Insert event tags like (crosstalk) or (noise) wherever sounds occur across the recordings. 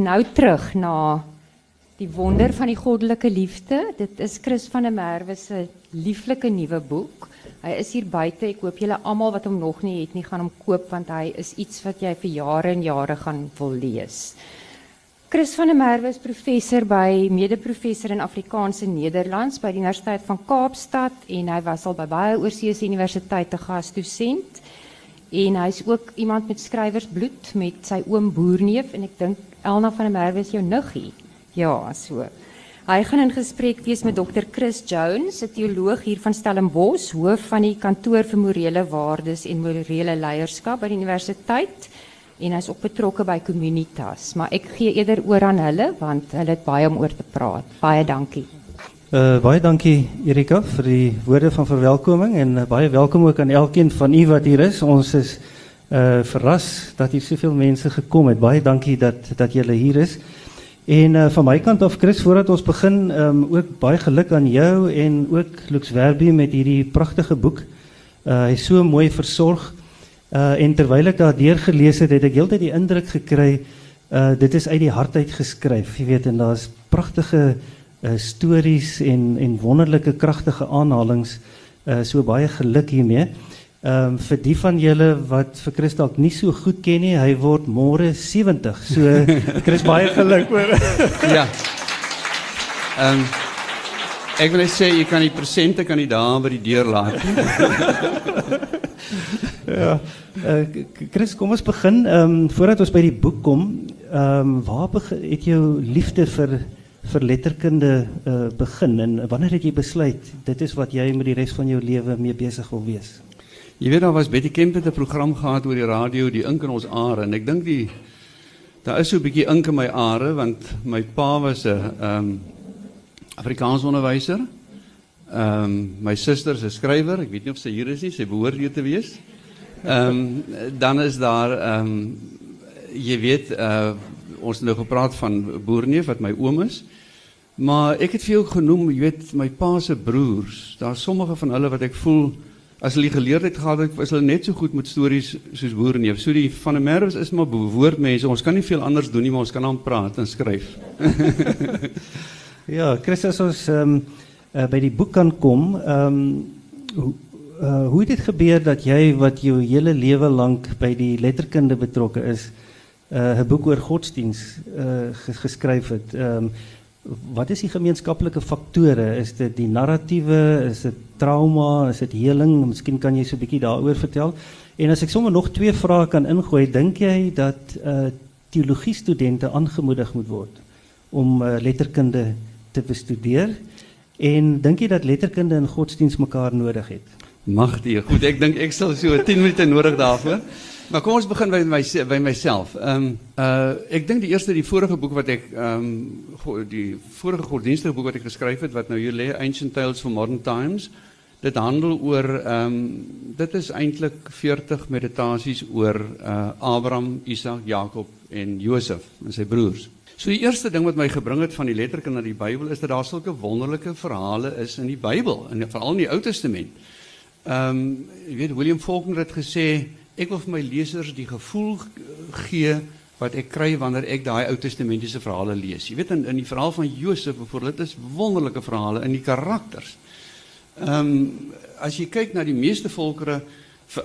Nou terug na die wonder van die goddelike liefde. Dit is Chris van der Merwe se lieflike nuwe boek. Hy is hier buite. Ek hoop julle almal wat hom nog nie het nie gaan hom koop want hy is iets wat jy vir jare en jare gaan wil lees. Chris van der Merwe is professor by mede-professor in Afrikaans en Nederlands by die Universiteit van Kaapstad en hy was al by baie oorseese universiteite gasdosent. En hy's ook iemand met skrywersbloed met sy oom Boerneef en ek dink Elna van der Merwe is jou nuggie. Ja, so. Hy gaan in gesprek wees met Dr. Chris Jones, 'n teoloog hier van Stellenbosch, hoof van die kantoor vir morele waardes en morele leierskap by die universiteit en hy's ook betrokke by Communitas, maar ek gee eerder oor aan hulle want hulle het baie om oor te praat. Baie dankie. Uh, baie dankie Erika vir die woorde van verwelkoming en uh, baie welkom ook aan elkeen van u wat hier is. Ons is uh verras dat hier soveel mense gekom het. Baie dankie dat dat julle hier is. En uh, van my kant af Chris, voordat ons begin, um, ook baie geluk aan jou en ook Lux Werby met hierdie pragtige boek. Uh hy is so mooi versorg. Uh en terwyl ek daardeur gelees het, het ek heeltyd die indruk gekry uh dit is uit die hart uit geskryf, jy weet en daar's pragtige uh stories en en wonderlike kragtige aanhalinge. Uh so baie geluk hiermee. Ehm um, vir die van julle wat vir Chris dalk nie so goed ken nie, hy word môre 70. So (laughs) Chris baie geluk hoor. ja. Ehm um, ek wil net sê jy kan die presente kan nie daar by die deur laat (laughs) ja. Uh, Chris, kom ons begin. Ehm um, voordat ons by die boek kom, ehm um, waar begin het jou liefde vir vir letterkunde uh, begin en wanneer het jy besluit dit is wat jy met die res van jou lewe mee besig wil wees? Jy weet daar was Betty Kemp het 'n program gehad oor die radio, die ink in ons are en ek dink die daar is so 'n bietjie ink in my are want my pa was 'n ehm um, Afrikaans onderwyser. Ehm um, my suster is 'n skrywer. Ek weet nie of sy hier is nie, sy behoort hier te wees. Ehm um, dan is daar ehm um, jy weet uh ons het nou gepraat van Boerneef wat my oom is. Maar ek het jou genoem, jy weet my pa se broers. Daar's sommige van hulle wat ek voel as hulle geleerdheid gehad het, was hulle net so goed met stories soos boere neef. So die van der Merwe is maar woordmense. Ons kan nie veel anders doen nie, maar ons kan aan praat en skryf. (laughs) ja, Chris as ons um, uh, by die boek kan kom, ehm hoe uh, hoe het dit gebeur dat jy wat jou hele lewe lank by die letterkunde betrokke is, uh, 'n boek oor godsdiens uh, geskryf het? Ehm wat is die gemeenskaplike faktore? Is dit die narratiewe, is dit trauma, is dit heling? Miskien kan jy so 'n bietjie daaroor vertel. En as ek sommer nog twee vrae kan ingooi, dink jy dat uh teologie studente aangemoedig moet word om uh, letterkunde te bestudeer? En dink jy dat letterkunde en godsdiens mekaar nodig het? Mag die goed, ek dink ek sal so 10 minute nodig daarvoor. Maar kom ons begin by my by myself. Ehm um, uh ek dink die eerste die vorige boek wat ek ehm um, die vorige godsdienstige boek wat ek geskryf het wat nou hier lê Ancient Tales for Modern Times, dit handel oor ehm um, dit is eintlik 40 meditasies oor uh Abraham, Isak, Jakob en Josef en sy broers. So die eerste ding wat my gebring het van die letterkunde na die Bybel is dat daar sulke wonderlike verhale is in die Bybel en veral in die Ou Testament. Ehm um, weet William Faulkner het gesê ek wil vir my lesers die gevoel gee wat ek kry wanneer ek daai Ou Testamentiese verhale lees. Jy weet in in die verhaal van Josef byvoorbeeld, dit is wonderlike verhale in die karakters. Ehm um, as jy kyk na die meeste volkere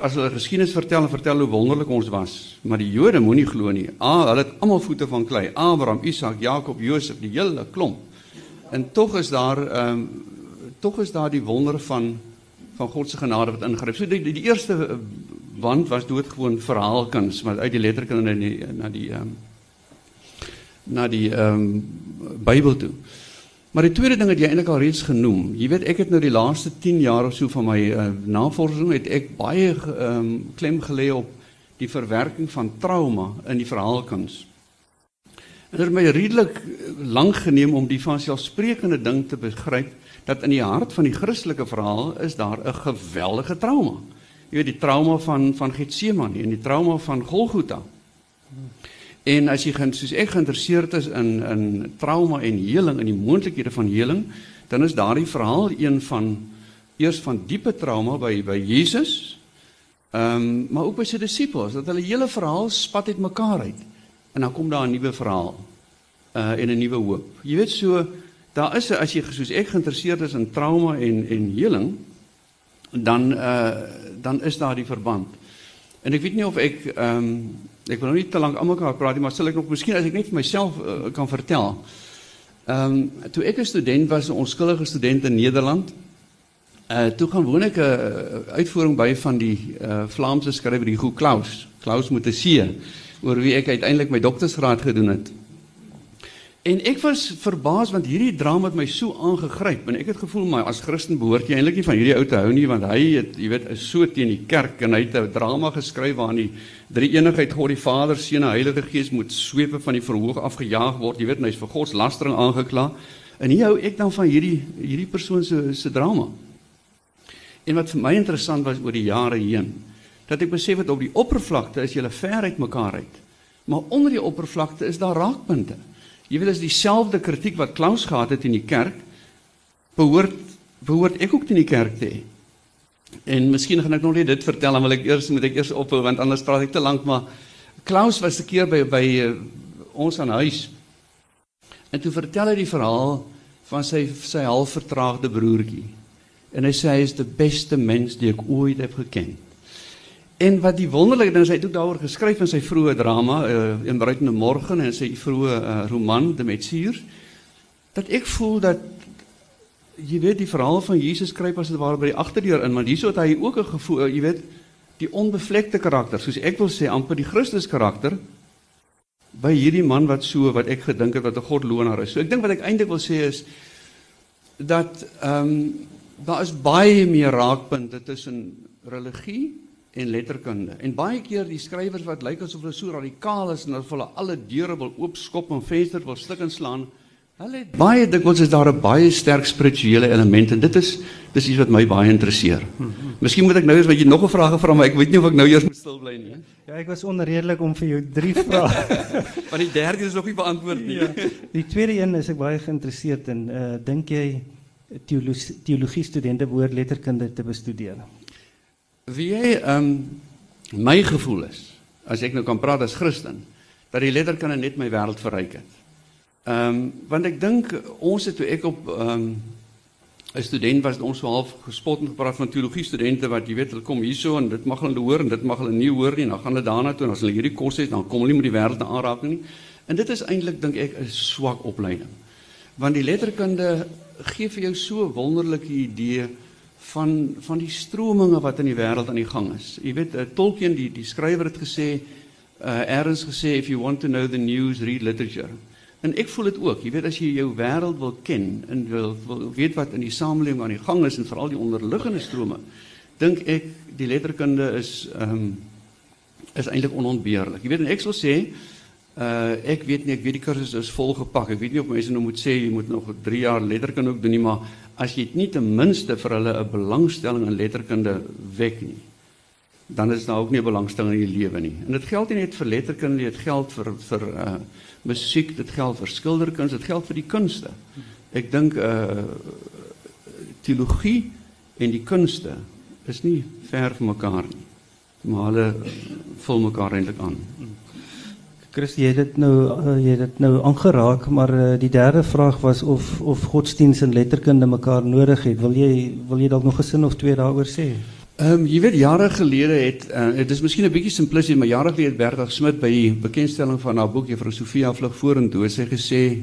as hulle geskiedenis vertel en vertel hoe wonderlik ons was, maar die Jode moenie glo nie. Ah, hulle het almal voete van klei. Abraham, Isak, Jakob, Josef, die hele klomp. En tog is daar ehm um, tog is daar die wonder van van God se genade wat ingryp. So die, die, die eerste want was doodgewoon verhaalkuns maar uit die letterkunde na die na die ehm um, na die ehm um, Bybel toe. Maar die tweede ding het jy eintlik al reeds genoem. Jy weet ek het nou die laaste 10 jaar of so van my uh, navorsing het ek baie um, klem gelê op die verwerking van trauma in die verhaalkuns. En dit het my redelik lank geneem om die van selfsprekende ding te begryp dat in die hart van die Christelike verhaal is daar 'n geweldige trauma jy weet die trauma van van Getsemane en die trauma van Golgotha. En as jy gaan soos ek geïnteresseerd is in in trauma en heling en die moontlikhede van heling, dan is daardie verhaal een van eers van diepe trauma by by Jesus. Ehm um, maar ook by sy disippels dat hulle hele verhaal spat uit mekaar uit. En dan kom daar 'n nuwe verhaal uh en 'n nuwe hoop. Jy weet so daar is as jy soos ek geïnteresseerd is in trauma en en heling dan uh dan is daar die verband. En ek weet nie of ek ehm um, ek wil nou nie te lank almekaar praat nie, maar sal ek nog miskien as ek net vir myself uh, kan vertel. Ehm um, toe ek 'n student was, 'n onskuldige student in Nederland, uh toe gaan woon ek 'n uh, uitvoering by van die uh Vlaamse skrywer Hugo Claus, Claus met 'n C, oor wie ek uiteindelik my doktorsgraad gedoen het. En ek was verbaas want hierdie drama het my so aangegryp en ek het gevoel maar as Christen behoort jy eintlik nie van hierdie ou te hou nie want hy het jy weet is so teen die kerk en hy het 'n drama geskryf waarin die drie eenigheid God die Vader, Seun en Heilige Gees moet swepe van die verhoog afgejaag word. Jy weet hy's vir God se lastering aangekla. En hier hou ek dan van hierdie hierdie persoon se se drama. En wat vir my interessant was oor die jare heen, dat ek besef het op die oppervlakte is julle ver uit mekaar uit. Maar onder die oppervlakte is daar raakpunte. Jy weet as dieselfde kritiek wat Klaus gehad het in die kerk behoort behoort ek ook in die kerk te hê. En miskien gaan ek nog net dit vertel dan wil ek eers moet ek eers ophou want anders praat ek te lank maar Klaus was 'n keer by by uh, ons aan huis. En toe vertel hy die verhaal van sy sy half vertraagde broertjie. En hy sê hy is die beste mens die ek ooit heb geken. En wat die wonderlike ding is, hy het ook daaroor geskryf in sy vroeë drama, uh, in Bruitende Morgen en sy vroeë uh, roman De Metsier, dat ek voel dat jy weet die verhaal van Jesus skryf as dit ware by die agterdeur in, maar hierso het hy ook 'n gevoel, uh, jy weet, die onbevlekte karakter, soos ek wil sê amper die Christus karakter by hierdie man wat so wat ek gedink het wat 'n godloonaar is. So ek dink wat ek eintlik wil sê is dat ehm um, daar is baie meer raakpunte tussen religie en letterkunde. En baie keer die skrywers wat lyk asof hulle so radikaal is en of hulle alle deure wil oopskop en vensters wil stik en slaan, hulle het baie dikwels is daar 'n baie sterk spirituele element en dit is dis iets wat my baie interesseer. Miskien moet ek nou eers wat jy nog 'n vraag gevra maar ek weet nie of ek nou eers moet stil bly nie. Ja, ek was onredelik om vir jou drie vrae. (laughs) Want die derde is nog nie beantwoord nie. Ja. Die tweede een is ek baie geïnteresseerd in. Uh dink jy teologie, teologie studente behoort letterkunde te bestudeer? Wie jy um, my gevoel is as ek nou kan praat as Christen dat die letterkunde net my wêreld verryk het. Ehm um, want ek dink ons het toe ek op ehm um, 'n student was ons so half gespot en gepraat van teologie studente wat jy weet hulle kom hierso en dit mag hulle hoor en dit mag hulle nie hoor nie dan gaan hulle daarna toe en as hulle hierdie kos het dan kom hulle nie met die wêreld aanraak nie. En dit is eintlik dink ek 'n swak opleiding. Want die letterkunde gee vir jou so wonderlike idee van van die strominge wat in die wêreld aan die gang is. Jy weet uh, Tolkien die die skrywer het gesê uh eers gesê if you want to know the news read literature. En ek voel dit ook. Jy weet as jy jou wêreld wil ken en wil, wil weet wat in die samelewing aan die gang is en veral die onderliggende strome, dink ek die letterkunde is ehm um, is eintlik onontbeerlik. Jy weet en ek sal sê uh ek weet nie ek weet die kursus is volgepak. Ek weet nie of mense nou moet sê jy moet nog 3 jaar letterkunde ook doen nie, maar as jy nie ten minste vir hulle 'n belangstelling in letterkunde wek nie, dan is daar ook nie 'n belangstelling in die lewe nie. En dit geld nie net vir letterkunde, dit geld vir vir uh musiek, dit geld vir skilderkuns, dit geld vir die kunste. Ek dink uh teologie en die kunste is nie ver van mekaar nie. Maar hulle vul mekaar eintlik aan. Chris, jy het dit nou uh, jy het dit nou aangeraak, maar uh, die derde vraag was of of godsdienst en letterkunde mekaar nodig het. Wil jy wil jy dalk nog 'n sin of twee sê? Ehm um, jy weet jare gelede het uh, dit is miskien 'n bietjie simplisties, maar jare gelede het Bertha Smit by die bekendstelling van haar boek Juffrou Sofia vlug vorentoe sê gesê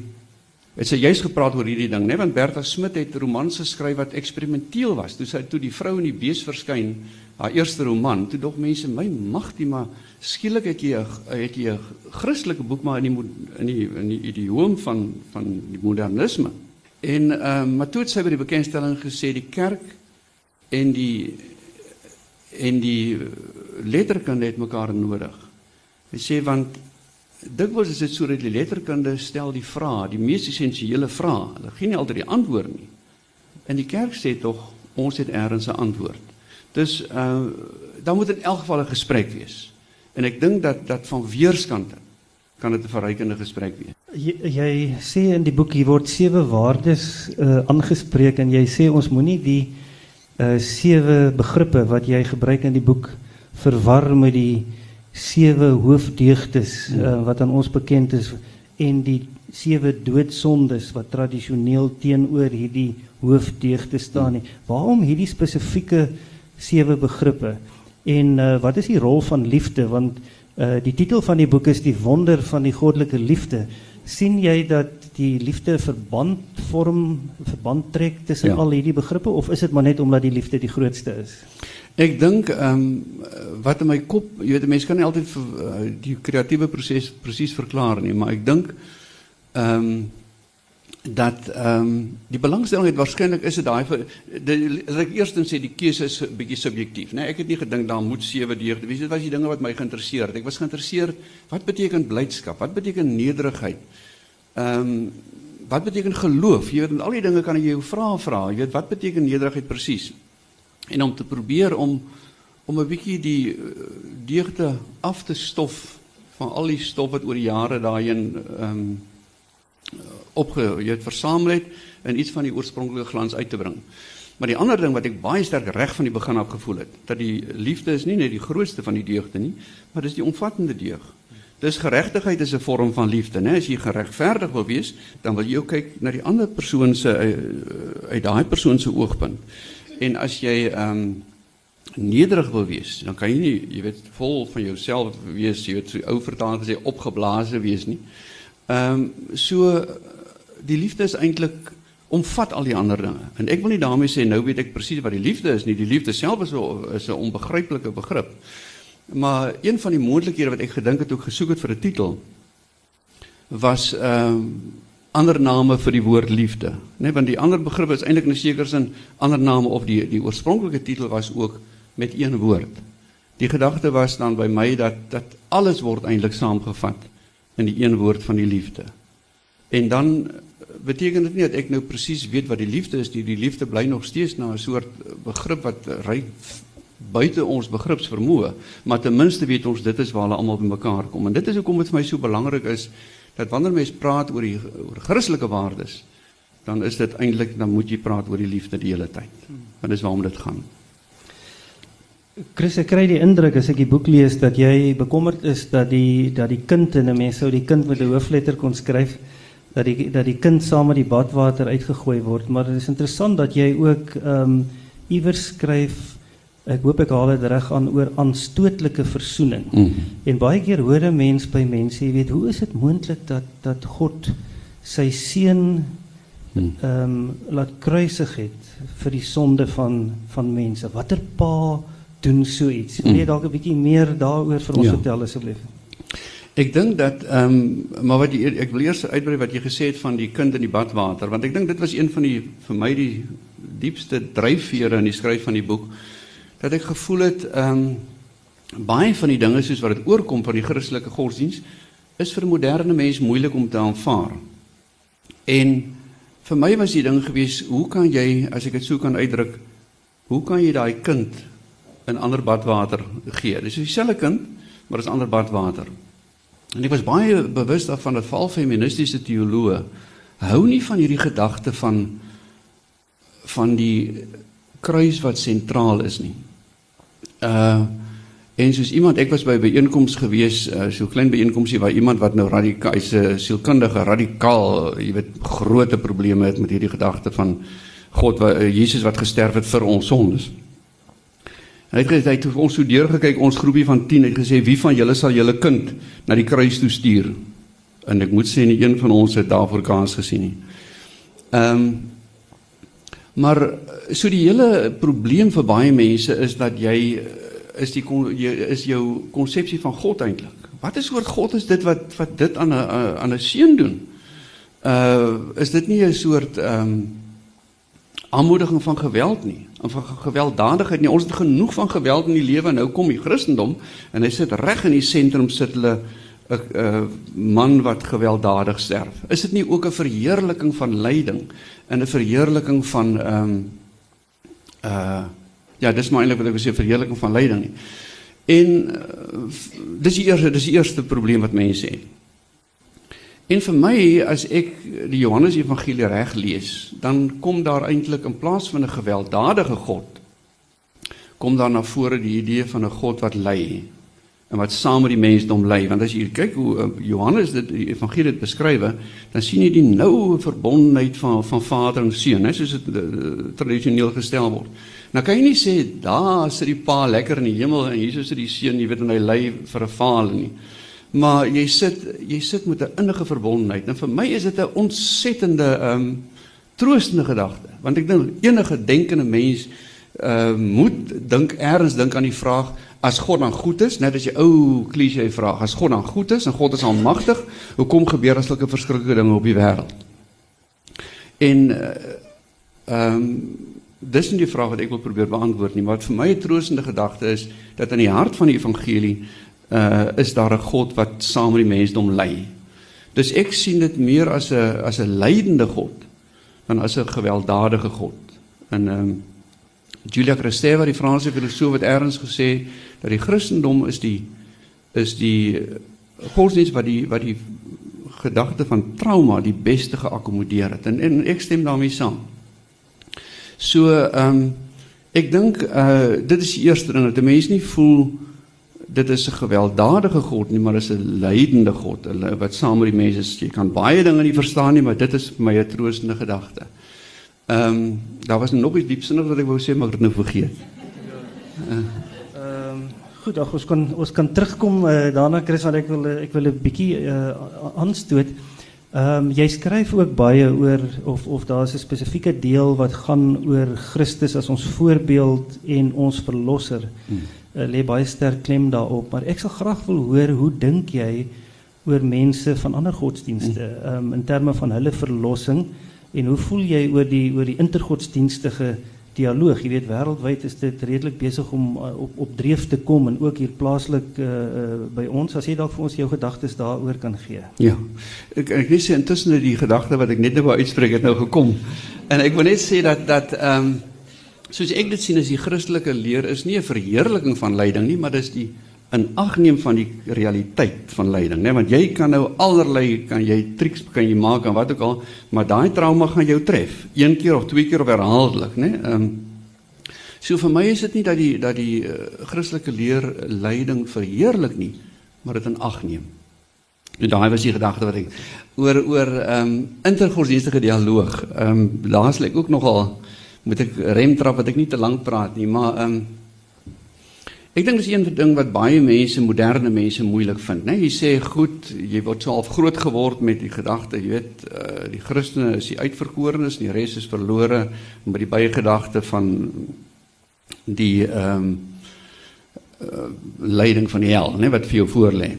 het sy juist gepraat oor hierdie ding, né? Want Bertha Smit het romans geskryf wat eksperimenteel was. Toe sy toe die vrou en die bees verskyn, haar eerste roman, toe dog mense my magtie maar skielik het jy het jy 'n Christelike boek maar in die in die in die idioom van van die modernisme. En ehm um, maar toe het sy by die bekendstelling gesê die kerk en die en die letterkunde het mekaar nodig. Hy sê want dikwels is dit sodat die letterkunde stel die vrae, die mees essensiële vrae. Hulle gee nie altyd die antwoord nie. En die kerk sê tog ons het eers 'n antwoord. Dus uh dan moet in elk geval 'n gesprek wees. En ek dink dat dat van weerskante kan dit 'n verrykende gesprek wees. Jy, jy sê in die boek hier word sewe waardes uh aangespreek en jy sê ons moenie die uh sewe begrippe wat jy gebruik in die boek verwar met die sewe hoofdeugtes uh, wat aan ons bekend is en die sewe doodsondes wat tradisioneel teenoor hierdie hoofdeugte staan nie. Waarom hierdie spesifieke sewe begrippe? En uh, wat is die rol van liefde want uh, die titel van die boek is die wonder van die goddelike liefde. sien jy dat die liefde verband vorm verband trek tussen ja. al hierdie begrippe of is dit maar net omdat die liefde die grootste is? Ek dink ehm um, wat in my kop, jy weet mense kan nie altyd vir, uh, die kreatiewe proses presies verklaar nie, maar ek dink ehm um, dat ehm um, die belangstelling het waarskynlik is dit daai dat ek eerstens sê die keuse is 'n bietjie subjektief, né? Nee, ek het nie gedink daar moet sewe deugde wees. Dit was die dinge wat my geïnteresseer het. Ek was geïnteresseerd wat beteken blydskap? Wat beteken nederigheid? Ehm um, wat beteken geloof? Jy weet, met al die dinge kan ek jou vra vra. Jy weet, wat beteken nederigheid presies? En om te probeer om om 'n bietjie die eh, deugde af te stof van al die stof wat oor die jare daarin ehm um, opge jy het versamel het en iets van die oorspronklike glans uit te bring. Maar die ander ding wat ek baie sterk reg van die begin af gevoel het, dat die liefde is nie net die grootste van die deugde nie, maar dis die omvattende deug. Dis geregtigheid is 'n vorm van liefde, né? As jy geregverdig wil wees, dan wil jy ook kyk na die ander persoon se eh, uit daai persoon se oogpunt. En as jy ehm um, nederig wil wees, dan kan jy nie, jy weet, vol van jouself wees, jy weet, so ou vertaling gesê opgeblaase wees nie. Ehm um, so die liefde is eintlik omvat al die ander dinge. En ek wil nie daarmee sê nou weet ek presies wat die liefde is nie. Die liefde self is 'n is 'n onbegryplike begrip. Maar een van die moontlikhede wat ek gedink het toe ek gesoek het vir 'n titel was ehm um, ander name vir die woord liefde. Net want die ander begrip is eintlik in 'n sekere sin ander name of die die oorspronklike titel was ook met een woord. Die gedagte was dan by my dat dat alles word eintlik saamgevat in die een woord van die liefde. En dan beteken dit nie dat ek nou presies weet wat die liefde is nie. Die liefde bly nog steeds na 'n soort begrip wat ry buite ons begripsvermoë, maar ten minste weet ons dit is waar hulle almal bymekaar kom. En dit is hoekom dit vir my so belangrik is dat wanneer mens praat oor die oor Christelike waardes, dan is dit eintlik dan moet jy praat oor die liefde die hele tyd. Want dis waarom dit gaan. Chris, ek kry die indruk as ek die boek lees dat jy bekommerd is dat die dat die kind en 'n mens sou die kind met 'n hoofletter kon skryf dat die dat die kind saam met die badwater uitgegooi word, maar dit is interessant dat jy ook ehm um, iewers skryf ek hoop ek haal dit reg aan oor aanstootlike versoening. Mm. En baie keer hoor 'n mens by mense, jy weet, hoe is dit moontlik dat dat God sy seun mm. ehm um, laat kruisig het vir die sonde van van mense? Watter pa doen so iets. Wil jy mm. dalk 'n bietjie meer daaroor vir ons ja. vertel asseblief? Ek dink dat ehm um, maar wat jy ek wil eers uitbrei wat jy gesê het van die kind in die badwater want ek dink dit was een van die vir my die diepste dryfvere in die skryf van die boek dat ek gevoel het ehm um, baie van die dinge soos wat dit oorkom van die Christelike godsdiens is vir moderne mense moeilik om te aanvaar. En vir my was die ding gewees, hoe kan jy as ek dit sou kan uitdruk, hoe kan jy daai kind in ander badwater gee. Dis dieselfde kind, maar dis ander badwater. En ek was baie bewus daarvan dat val feministiese teoloë hou nie van hierdie gedagte van van die kruis wat sentraal is nie. Uh en soos iemand ek was by 'n byeenkoms gewees, uh, so klein byeenkomsie waar iemand wat nou radikaal is 'n sielkundige radikaal, jy weet, groot probleme het met hierdie gedagte van God wat uh, Jesus wat gesterf het vir ons sondes. Hy het gesê hy het ons so deur gekyk ons groepie van 10 het gesê wie van julle sal julle kind na die kruis toe stuur? En ek moet sê nie een van ons het daarvoor kans gesien nie. Ehm um, maar so die hele probleem vir baie mense is dat jy is die jy is jou konsepsie van God eintlik. Wat is oor God is dit wat wat dit aan 'n aan 'n seun doen? Uh is dit nie 'n soort ehm um, aanmoediging van geweld nie, van gewelddadigheid nie. Ons het genoeg van geweld in die lewe en nou kom die Christendom en hy sit reg in die sentrum sit hulle 'n man wat gewelddadig sterf. Is dit nie ook 'n verheerliking van lyding en 'n verheerliking van ehm um, uh ja, dis maar eintlik wat ek wil sê verheerliking van lyding nie. En uh, dis die eerste dis die eerste probleem wat mense het. En vir my as ek die Johannes Evangelie reg lees, dan kom daar eintlik in plaas van 'n gewelddadige God kom daar na vore die idee van 'n God wat lei. En wat saam met die mensdom lê want as jy kyk hoe uh, Johannes dit die evangelie dit beskryf dan sien jy die noue verbondenheid van van vader en seun hè soos dit uh, tradisioneel gestel word. Nou kan jy nie sê daar sit die pa lekker in die hemel en Jesus is die seun jy weet en hy lê vir 'n vaal nie. Maar jy sit jy sit met 'n innige verbondenheid. En vir my is dit 'n ontsettende um troostende gedagte. Want ek dink enige denkende mens uh moet dink eers dink aan die vraag as God dan goed is net as jy ou klise vraag as God dan goed is en God is almagtig hoekom gebeur as sulke verskriklike dinge op die wêreld en uh um dis nie die vraag wat ek wil probeer beantwoord nie maar vir my 'n troostende gedagte is dat in die hart van die evangelie uh is daar 'n God wat saam met die mensdom lei. Dus ek sien dit meer as 'n as 'n lydende God dan as 'n gewelddadige God. En ehm um, Julia Kristeva, die Franse filosoof het eers gesê dat die Christendom is die is die godsdienst wat die wat die gedagte van trauma die beste geakkommodeer het. En, en ek stem daarmee saam. So ehm um, ek dink uh dit is die eerste ding dat 'n mens nie voel dit is 'n gewelddadige God nie, maar is 'n lydende God wat saam met die mense. Jy kan baie dinge nie verstaan nie, maar dit is vir my 'n troostende gedagte. Ehm um, daar was nog iets diepsinnig wat ek wou sê, maar ek het nou vergeet. Ehm uh, um, goed, ag ons kan ons kan terugkom uh, daarna Chris want ek wil ek wil 'n bietjie uh, aanstoot. Ehm um, jy skryf ook baie oor of of daar's 'n spesifieke deel wat gaan oor Christus as ons voorbeeld en ons verlosser. Hmm uh, lê baie sterk klem daarop, maar ek sal graag wil hoor hoe dink jy oor mense van ander godsdienste um, in terme van hulle verlossing en hoe voel jy oor die oor die intergodsdienstige dialoog? Jy weet wêreldwyd is dit redelik besig om uh, op op dreef te kom en ook hier plaaslik uh, uh, by ons. As jy dalk vir ons jou gedagtes daaroor kan gee. Ja. Ek ek net sê intussen die gedagte wat ek net nou wou uitspreek het nou gekom. En ek wil net sê dat dat ehm um, soos ek dit sien as die Christelike leer is nie 'n verheerliking van lyding nie, maar dis die inagneem van die realiteit van lyding, né? Want jy kan nou allerlei kan jy triks kan jy maak en wat ook al, maar daai trauma gaan jou tref, een keer of twee keer of herhaaldelik, né? Ehm um, so vir my is dit nie dat die dat die uh, Christelike leer lyding verheerlik nie, maar dit in ag neem. En daai was die gedagte wat ek oor oor ehm um, intergodsdienstige dialoog. Ehm um, laas lê ek ook nogal moet ek rem trap dat ek nie te lank praat nie, maar ehm um, ek dink dis een ding wat baie mense, moderne mense moeilik vind, né? Jy sê goed, jy word so half groot geword met die gedagte, jy weet, uh, die Christene is die uitverkorenes, die res is verlore met die baie gedagte van die ehm um, uh, lyding van die hel, né, wat vir jou voorlê.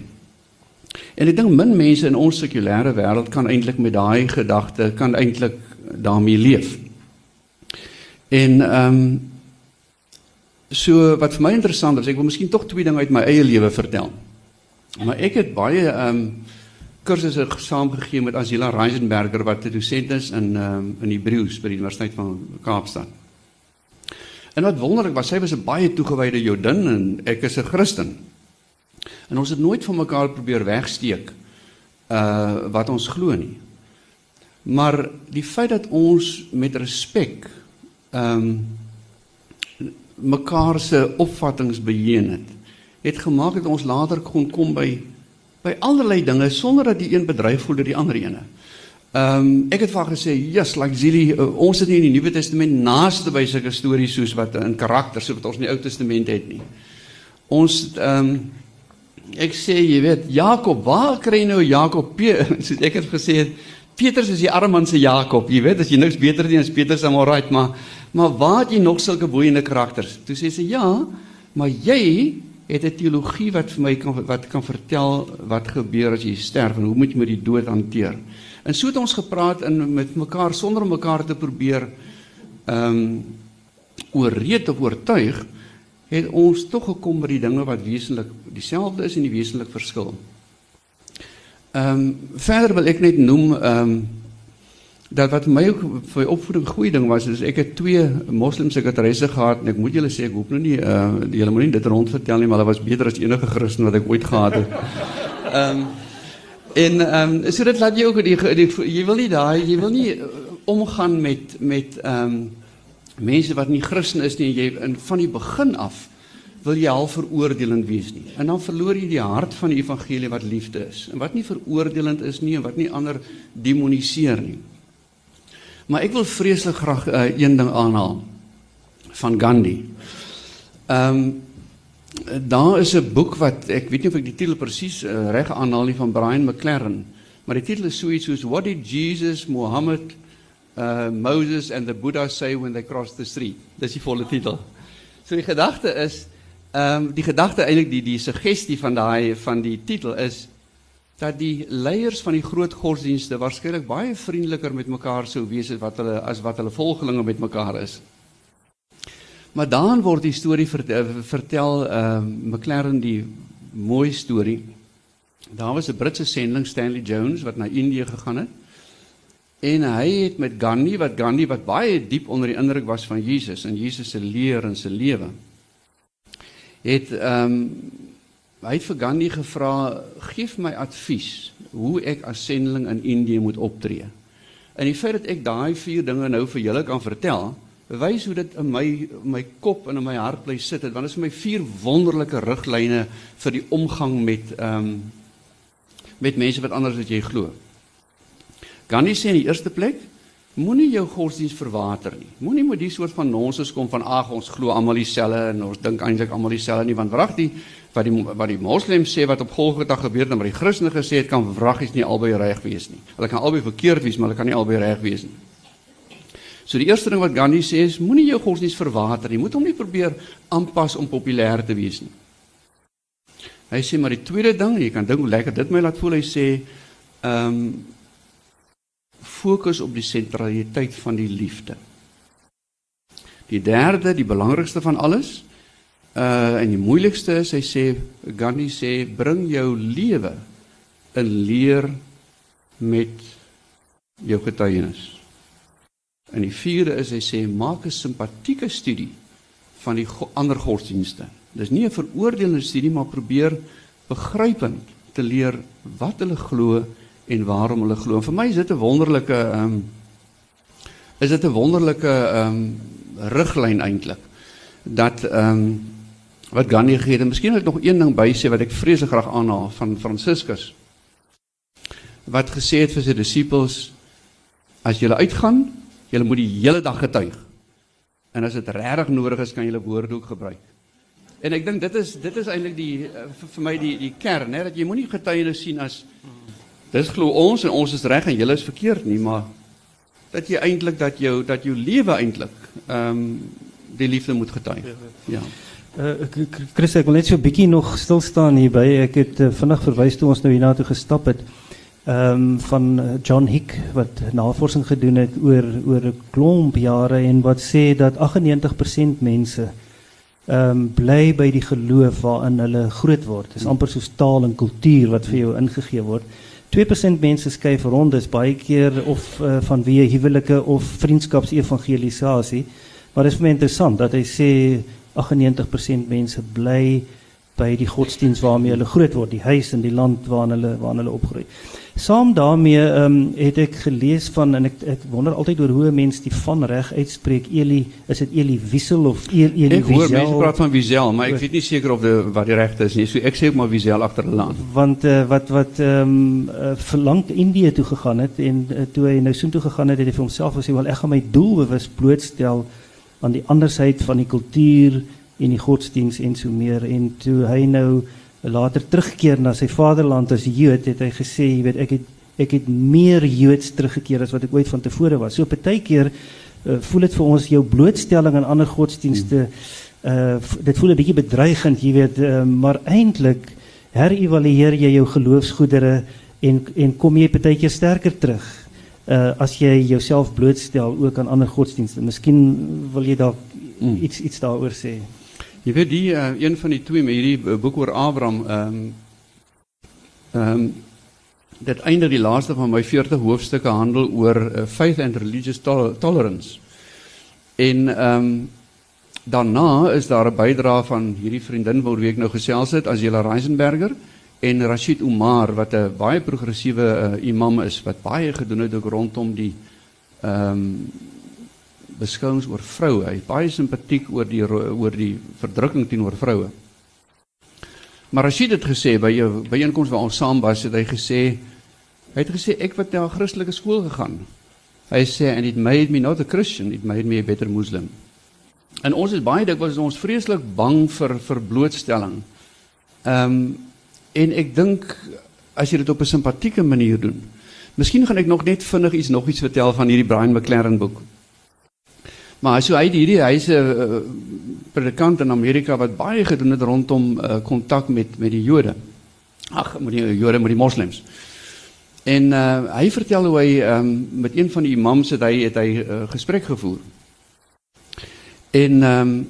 En ek dink min mense in ons sekulêre wêreld kan eintlik met daai gedagte kan eintlik daarmee leef. En ehm um, so wat vir my interessant is, ek wil miskien tog twee dinge uit my eie lewe vertel. Maar ek het baie ehm um, kursusse saamgegee met Angela Reisenberger wat 'n dosent is in ehm um, in Hebreëus by die Universiteit van Kaapstad. En wat wonderlik was, sy was 'n baie toegewyde Jodin en ek is 'n Christen. En ons het nooit van mekaar probeer wegsteek uh wat ons glo nie. Maar die feit dat ons met respek ehm um, mekaar se opvattinge beheen het, het gemaak dat ons later kon kom by by allerlei dinge sonder dat die een bedryf voel deur die ander ene. Ehm um, ek het vir gesê, "Yes, like Zili, uh, ons het nie in die Nuwe Testament naaste by sulke stories soos wat in karakter so wat ons in die Ou Testament het nie." Ons ehm um, ek sê, jy weet, Jakob, waar kry nou Jakob, (laughs) soos ek het gesê Petrus is die arme man se Jakob. Jy weet as jy niks beter doen as Petrus dan maar right, maar maar waar het jy nog sulke boeiende karakters? Toe sê sy ja, maar jy het 'n teologie wat vir my kan wat kan vertel wat gebeur as jy sterf en hoe moet jy met die dood hanteer. En so het ons gepraat in met mekaar sonder om mekaar te probeer ehm um, oorreed of oortuig het ons tog gekom by die dinge wat wesentlik dieselfde is en die wesentlik verskil. Ehm um, verder wil ek net noem ehm um, dat wat my ook vir opvoeding goeie ding was is ek het twee moslim sekretaresse gehad en ek moet julle sê ek hoop nou nie uh hele moenie dit rond vertel nie maar hulle was beter as enige Christen wat ek ooit gehad het. (laughs) Ehm um, en ehm um, so dit laat jy ook die, die jy wil nie daai jy wil nie uh, omgaan met met ehm um, mense wat nie Christen is nie jy in van die begin af wil jy al veroordelend wees nie. En dan verloor jy die hart van die evangelie wat liefde is en wat nie veroordelend is nie en wat nie ander demoniseer nie. Maar ek wil vreeslik graag uh, een ding aanhaal van Gandhi. Ehm um, daar is 'n boek wat ek weet nie of ek die titel presies uh, reg aanhaal nie van Brian McLaren, maar die titel is so iets soos What did Jesus, Muhammad, uh, Moses and the Buddha say when they crossed the street? Dis die volle titel. So die gedagte is ehm um, die gedagte eintlik die die suggestie van daai van die titel is dat die leiers van die groot godsdienste waarskynlik baie vriendeliker met mekaar sou wees as wat hulle as wat hulle volgelinge met mekaar is. Maar dan word die storie vertel ehm uh, McLaren die mooi storie. Daar was 'n Britse sending Stanley Jones wat na Indië gegaan het. En hy het met Gandhi wat Gandhi wat baie diep onder die indruk was van Jesus en Jesus se leer en se lewe. Het ehm um, hy het vir Gandhi gevra, "Geef my advies hoe ek as sendeling in Indië moet optree." En die feit dat ek daai vier dinge nou vir julle kan vertel, bewys hoe dit in my my kop en in my hart bly sit het want dit is my vier wonderlike riglyne vir die omgang met ehm um, met mense wat anders as jy glo. Gandhi sê in die eerste plek moenie jou godsdiens verwater nie. Moenie met die soort van nonsens kom van ag ons glo almal dieselfde en ons dink eintlik almal dieselfde nie want wrag die wat die wat die moslems sê wat op Golgotha gebeur het en wat die Christene gesê het kan wraggies nie albei reg wees nie. Hulle kan albei verkeerd wees maar hulle kan nie albei reg wees nie. So die eerste ding wat Gandhi sê is moenie jou godsdiens verwater nie. Moet hom nie probeer aanpas om populêr te wees nie. Hy sê maar die tweede ding, jy kan dink hoe lekker dit my laat voel. Hy sê ehm um, fokus op die sentraliteit van die liefde. Die derde, die belangrikste van alles, uh en die moeilikste is hy sê Gandhi sê bring jou lewe in leer met jou getuienis. En die vierde is hy sê maak 'n simpatieke studie van die go ander godsdienste. Dis nie 'n veroordelende studie maar probeer begrypend te leer wat hulle glo en waarom hulle glo. En vir my is dit 'n wonderlike ehm um, is dit 'n wonderlike ehm um, riglyn eintlik dat ehm um, wat Gandhi gegee het. En miskien wil ek nog een ding by sê wat ek vreeslik graag aanhaal van Franciscus wat gesê het vir sy disippels as julle uitgaan Jy moet die hele dag getuig. En as dit regtig nodig is, kan jy 'n woord ook gebruik. En ek dink dit is dit is eintlik die eh, vir, vir my die die kern, hè, dat jy moenie getuienis sien as dis glo ons en ons is reg en julle is verkeerd nie, maar dat jy eintlik dat jou dat jou lewe eintlik ehm um, die liefde moet getuig. Ja. Uh, Chris, ek wil net so 'n bietjie nog stil staan hier by. Ek het uh, vinnig verwys toe ons nou hiernatoe gestap het um, van John Hick wat navorsing gedoen het oor oor 'n klomp jare en wat sê dat 98% mense ehm um, bly by die geloof waarin hulle groot word. Dit is amper soos taal en kultuur wat vir jou ingegee word. 2% mense skuif rond, dis baie keer of uh, vanweë huwelike of vriendskapsevangelisasie. Maar dit is vir my interessant dat hy sê 98% mense bly by die godsdiens waarmee hulle groot word, die huis en die land waarin hulle waarin hulle opgroei. Saam daarmee ehm um, het ek gelees van en ek ek wonder altyd oor hoe mense die van reg uitspreek. Eli, is dit Eli Wiesel of e-, Eli Wiesel? Ek hoor mense praat van Wiesel, maar ek weet nie seker of dit wat die regte is nie. So ek sê ook maar Wiesel agter hulle aan. Want uh, wat wat ehm um, uh, verlang Indië toe gegaan het en uh, toe hy nou soontoe gegaan het, het hy vir homself gesê, "Wel ek gaan my doelbewus blootstel aan die andersheid van die kultuur en die godsdiens en so meer." En toe hy nou later terugkeer na sy vaderland as Jood het hy gesê jy weet ek het ek het meer Joods teruggekeer as wat ek ooit van tevore was. So partykeer uh, voel dit vir ons jou blootstelling aan ander godsdienste uh dit voel 'n bietjie bedreigend, jy weet, uh, maar eintlik herëvalueer jy jou geloofsgoedere en en kom jy partykeer sterker terug uh as jy jouself blootstel ook aan ander godsdienste. Miskien wil jy dalk mm. iets iets daaroor sê. Jy weet die uh, een van die twee met hierdie uh, boek oor Abraham ehm um, ehm um, dit eindig die laaste van my 40 hoofstukke handel oor uh, faith and religious tol tolerance. En ehm um, daarna is daar 'n bydrae van hierdie vriendin waar wie ek nou gesels het, Angela Reisenberger en Rashid Umar wat 'n baie progressiewe uh, imam is wat baie gedoen het ook rondom die ehm um, beskouings oor vroue. Hy is baie simpatiek oor die oor die verdrukking teenoor vroue. Maar Rashid het gesê by 'n byeenkoms waar ons saam was, het hy gesê hy het gesê ek het na 'n Christelike skool gegaan. Hy sê and it made me not a Christian, it made me a better Muslim. En ons is baie dikwels ons vreeslik bang vir vir blootstelling. Ehm um, en ek dink as jy dit op 'n simpatieke manier doen. Miskien gaan ek nog net vinnig iets nog iets vertel van hierdie Brian McLaren boek. Maar so hy hierdie hy's 'n uh, predikant in Amerika wat baie gedoen het rondom uh, kontak met met die Jode. Ag, met die Jode met die moslems. En uh, hy vertel hoe hy um, met een van die imams het hy het hy uh, gesprek gevoer. En ehm um,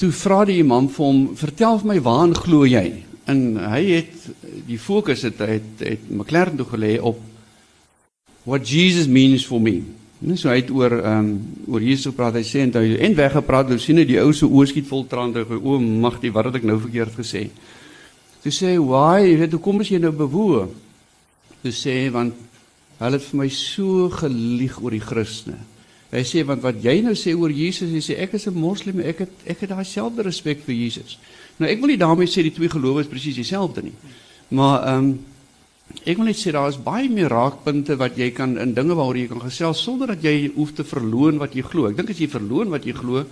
toe vra die imam vir hom, "Vertel vir my waaraan glo jy?" En hy het die fokus het het, het McLaren toe gelê op what Jesus means for me. Net so hy het oor ehm um, oor Jesus gepraat. Hy sê en hy en weggepraat. Ons sien net die ou se oë skiet vol trane. O, mag die wat het ek nou verkeerd gesê? Toe sê why, jy weet hoe kom jy nou bewoe? Toe sê want hulle het vir my so gelieg oor die Christene. Hy sê want wat jy nou sê oor Jesus, jy sê ek is 'n moslim, ek het ek het daai selfde respek vir Jesus. Nou ek wil nie daarmee sê die twee gelowe is presies dieselfde nie. Maar ehm um, ek wil net sê daar is baie meer raakpunte wat jy kan in dinge waaroor jy kan gesels sonder dat jy hoef te verloon wat jy glo. Ek dink as jy verloon wat jy glo,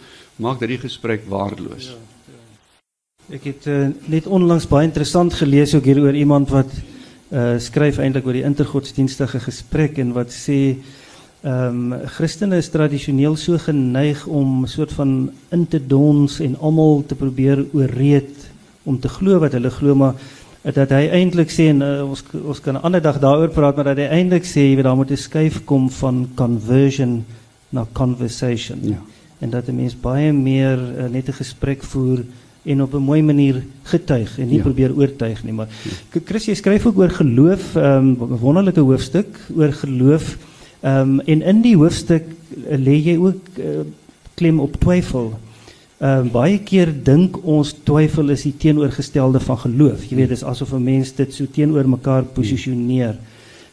maak dit die gesprek waardeloos. Ja, ja. Ek het uh, net onlangs baie interessant gelees ook hier oor iemand wat uh, skryf eintlik oor die intergodsdienstige gesprek en wat sê Ehm um, Christene is tradisioneel so geneig om soort van in te dons en almal te probeer ooreed om te glo wat hulle glo maar dat hy eintlik sê en uh, ons ons kan 'n ander dag daaroor praat maar dat hy eintlik sê jy weet daar moet 'n skuif kom van conversion na conversation. Ja. En dat 'n mens baie meer uh, net 'n gesprek voer en op 'n mooi manier getuig en nie ja. probeer oortuig nie maar. Chris jy skryf ook oor geloof 'n um, wonderlike hoofstuk oor geloof Ehm um, en in die hoofstuk uh, lê jy ook uh, klem op. Ehm um, baie keer dink ons twyfel is die teenoorgestelde van geloof. Jy weet dis asof 'n mens dit so teenoor mekaar posisioneer.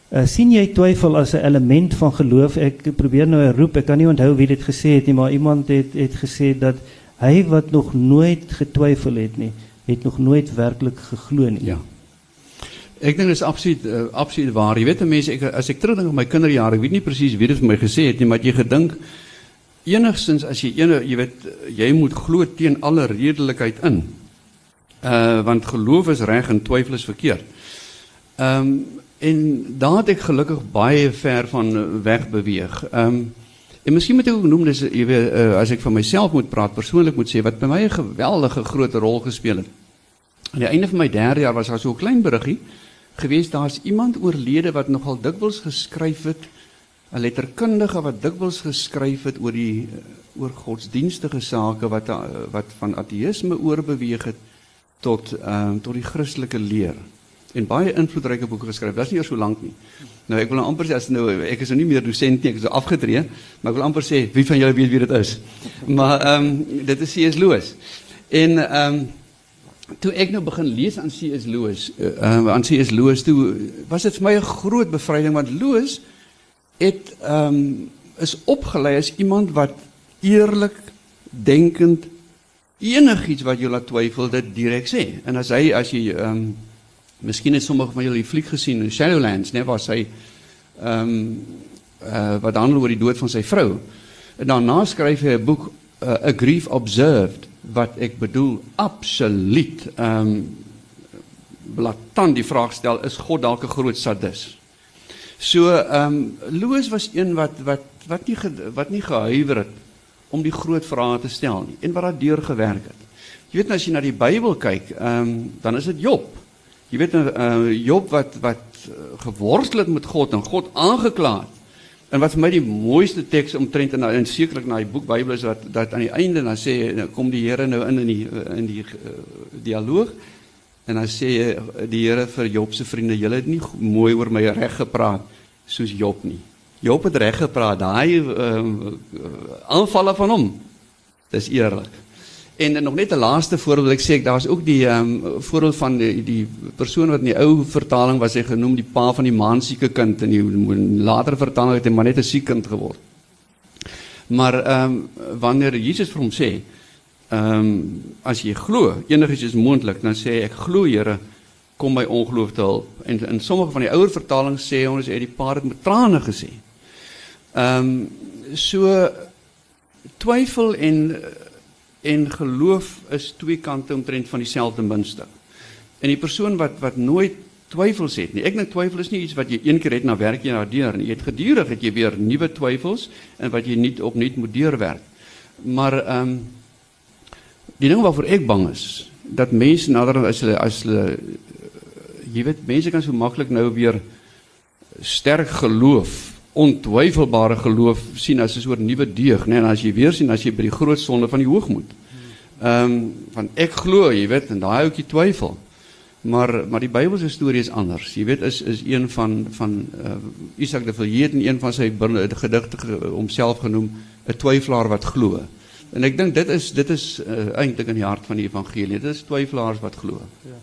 Uh, sien jy twyfel as 'n element van geloof? Ek probeer nou roep, ek kan nie onthou wie dit gesê het nie, maar iemand het het gesê dat hy wat nog nooit getwyfel het nie, het nog nooit werklik geglo nie. Ja. Ek dink dit is absoluut uh, absoluut waar. Jy weet mense ek as ek terugdink aan my kinderjare, ek weet nie presies wie dit vir my gesê het nie, maar jy gedink enigstens as jy ene jy weet jy moet glo teen alle redelikheid in. Uh want geloof is reg en twyfel is verkeerd. Ehm um, en daar het ek gelukkig baie ver van weg beweeg. Ehm um, en miskien moet ek ook noem dis jy weet uh, as ek van myself moet praat, persoonlik moet sê wat by my 'n geweldige groot rol gespeel het. Aan die einde van my derde jaar was daar so 'n klein bruggie gewees daar's iemand oorlede wat nogal dikwels geskryf het 'n letterkundige wat dikwels geskryf het oor die oor godsdienstige sake wat wat van ateïsme oorbeweeg het tot ehm tot die Christelike leer en baie invloedryke boeke geskryf. Is nie eers so lank nie. Nou ek wil nou amper as nou ek is nou nie meer dosent nie, ek is nou afgetree, maar ek wil amper sê wie van julle weet wie dit is. Maar ehm dit is C.S. Lewis. En ehm toe ek nou begin lees aan C.S. Lewis, uh, aan C.S. Lewis toe was dit vir my 'n groot bevryding want Lewis het ehm um, is opgelei as iemand wat eerlik denkend enigiets wat jy laat twyfel dit direk sê. En as hy as jy ehm um, miskien het sommige van julle die fliek gesien in Shadowlands, né, waar sy ehm um, uh, wat handel oor die dood van sy vrou. En daarna skryf hy 'n boek uh, A Grief Observed wat ek bedoel absoluut ehm um, blaatant die vraag stel is God dalk 'n groot sadis. So ehm um, Loos was een wat wat wat nie wat nie gehuiwer het om die groot vrae te stel nie en wat daardeur gewerk het. Jy weet as jy na die Bybel kyk, ehm um, dan is dit Job. Jy weet uh, Job wat wat geworstel het met God en God aangekla het En wat vir my die mooiste teks omtrent en, en sekerlik na die boek Bybel is dat dat aan die einde dan sê nou kom die Here nou in in die in die uh, dialoog en dan sê die Here vir Job se vriende julle het nie mooi oor my reg gepraat soos Job nie. Job het reg gepraat. Daai uh, aanvalle van hom. Dis eerlik. En nog net 'n laaste voorbeeld ek sê ek daar's ook die ehm um, voorbeeld van die die persoon wat in die ou vertaling was hy genoem die pa van die maansieke kind en die later vertaling het hy maar net 'n siek kind geword. Maar ehm um, wanneer Jesus vir hom sê, ehm um, as jy glo, enigiets is moontlik, dan sê ek glo Here, kom my ongeloof te help. En in sommige van die ouer vertalings sê ons het die paar met trane gesê. Ehm um, so twyfel en en geloof is twee kante omtrent van dieselfde muntstuk. En die persoon wat wat nooit twyfels het nie. Ek dink twyfel is nie iets wat jy een keer het na werk jy na deur nie. Jy het gedurig het jy weer nuwe twyfels en wat jy nie opnuut moet deurwerk. Maar ehm um, die ding waarvoor ek bang is dat mense nader as hulle as hulle jy weet mense kan so maklik nou weer sterk geloof ontwyfelbare geloof sien as 'n soort nuwe deug nê nee, en as jy weer sien as jy by die groot sonde van die hoogmoed ehm um, van ek glo jy weet en daai ouetjie twyfel Maar maar die Bybelse storie is anders. Jy weet is is een van van uh, Isak de Villiers in een van sy gedigte homself genoem 'n twyfelaar wat glo. En ek dink dit is dit is uh, eintlik in die hart van die evangelie. Dit is twyfelaars wat glo. Ja.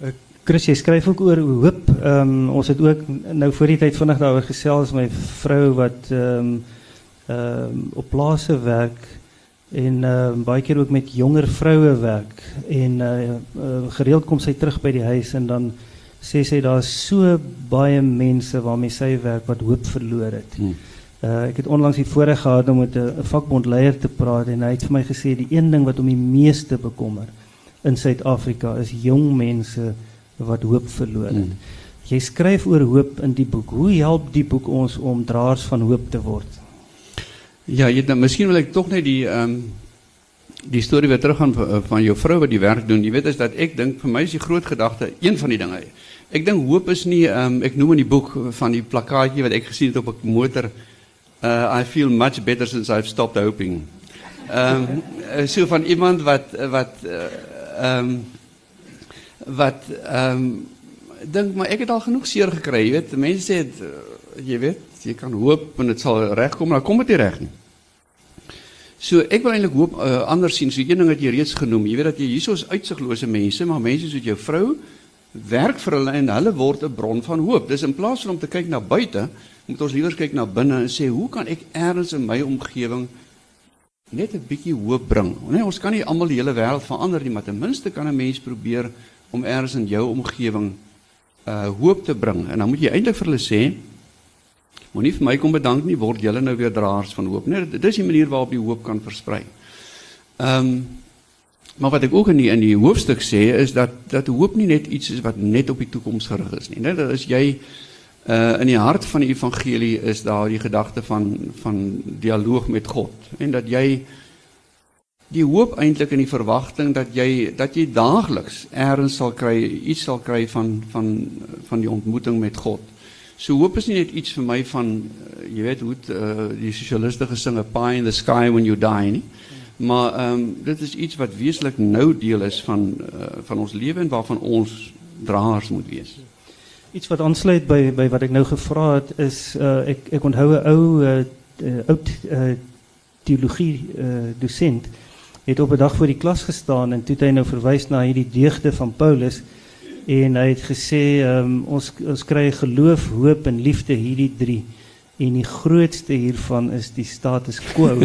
Uh, Chris, jy skryf ook oor hoop. Ehm um, ons het ook nou voor die tyd vinnig daaroor gesels met my vrou wat ehm um, ehm um, op plase werk en uh, baie keer ook met jonger vroue werk en uh, uh, gereeld kom sy terug by die huis en dan sê sy daar's so baie mense waarmee sy werk wat hoop verloor het. Hmm. Uh, ek het onlangs die voorreg gehad om met 'n vakbondleier te praat en hy het vir my gesê die een ding wat hom die meeste bekommer in Suid-Afrika is jong mense wat hoop verloor het. Hmm. Jy skryf oor hoop in die boek. Hoe help die boek ons om draers van hoop te word? Ja, jy dan miskien wil ek tog net die ehm um, die storie weer teruggaan van, van jou vrou wat die werk doen. Jy weet is dat ek dink vir my is die groot gedagte een van die dinge. Ek dink hoop is nie ehm um, ek noem in die boek van die plakkaatjie wat ek gesien het op 'n motor uh I feel much better since I've stopped hoping. Ehm um, so van iemand wat wat ehm um, wat ehm um, dink maar ek het al genoeg seer gekry, jy weet. Mense sê het, jy weet jy kan hoop en dit sal regkom, maar kom dit nie reg nie. So ek wil eintlik hoop uh, anders sien. So een ding wat jy reeds genoem, jy weet dat jy hiersoos uitsiglose mense, maar mense soos jou vrou werk vir hulle en hulle word 'n bron van hoop. Dis in plaas van om te kyk na buite, moet ons liewer kyk na binne en sê, hoe kan ek eers in my omgewing net 'n bietjie hoop bring? Nee, ons kan nie almal die hele wêreld verander nie, maar ten minste kan 'n mens probeer om eers in jou omgewing uh hoop te bring. En dan moet jy eintlik vir hulle sê, Moenie vir my kom bedank nie, word julle nou weer draers van hoop. Nee, dit is die manier waarop die hoop kan versprei. Ehm um, maar wat ek ook in die in die hoofstuk sê is dat dat hoop nie net iets is wat net op die toekoms gerig is nie. Net as jy uh in die hart van die evangelie is daar die gedagte van van dialoog met God en dat jy die hoop eintlik in die verwagting dat jy dat jy daagliks eers sal kry iets sal kry van van van die ontmoeting met God. So hoop is nie net iets vir my van uh, jy weet hoe uh, die sosialiste gesing 'n pie in the sky when you die nie. Maar ehm um, dit is iets wat wesenlik nou deel is van uh, van ons lewe en waarvan ons draers moet wees. Iets wat aansluit by by wat ek nou gevra het is uh, ek ek onthou 'n ou uh, oud uh, teologie uh, dosent het op 'n dag voor die klas gestaan en toe het hy nou verwys na hierdie deugde van Paulus en hy het gesê um, ons ons kry geloof, hoop en liefde hierdie drie en die grootste hiervan is die status quo. (laughs)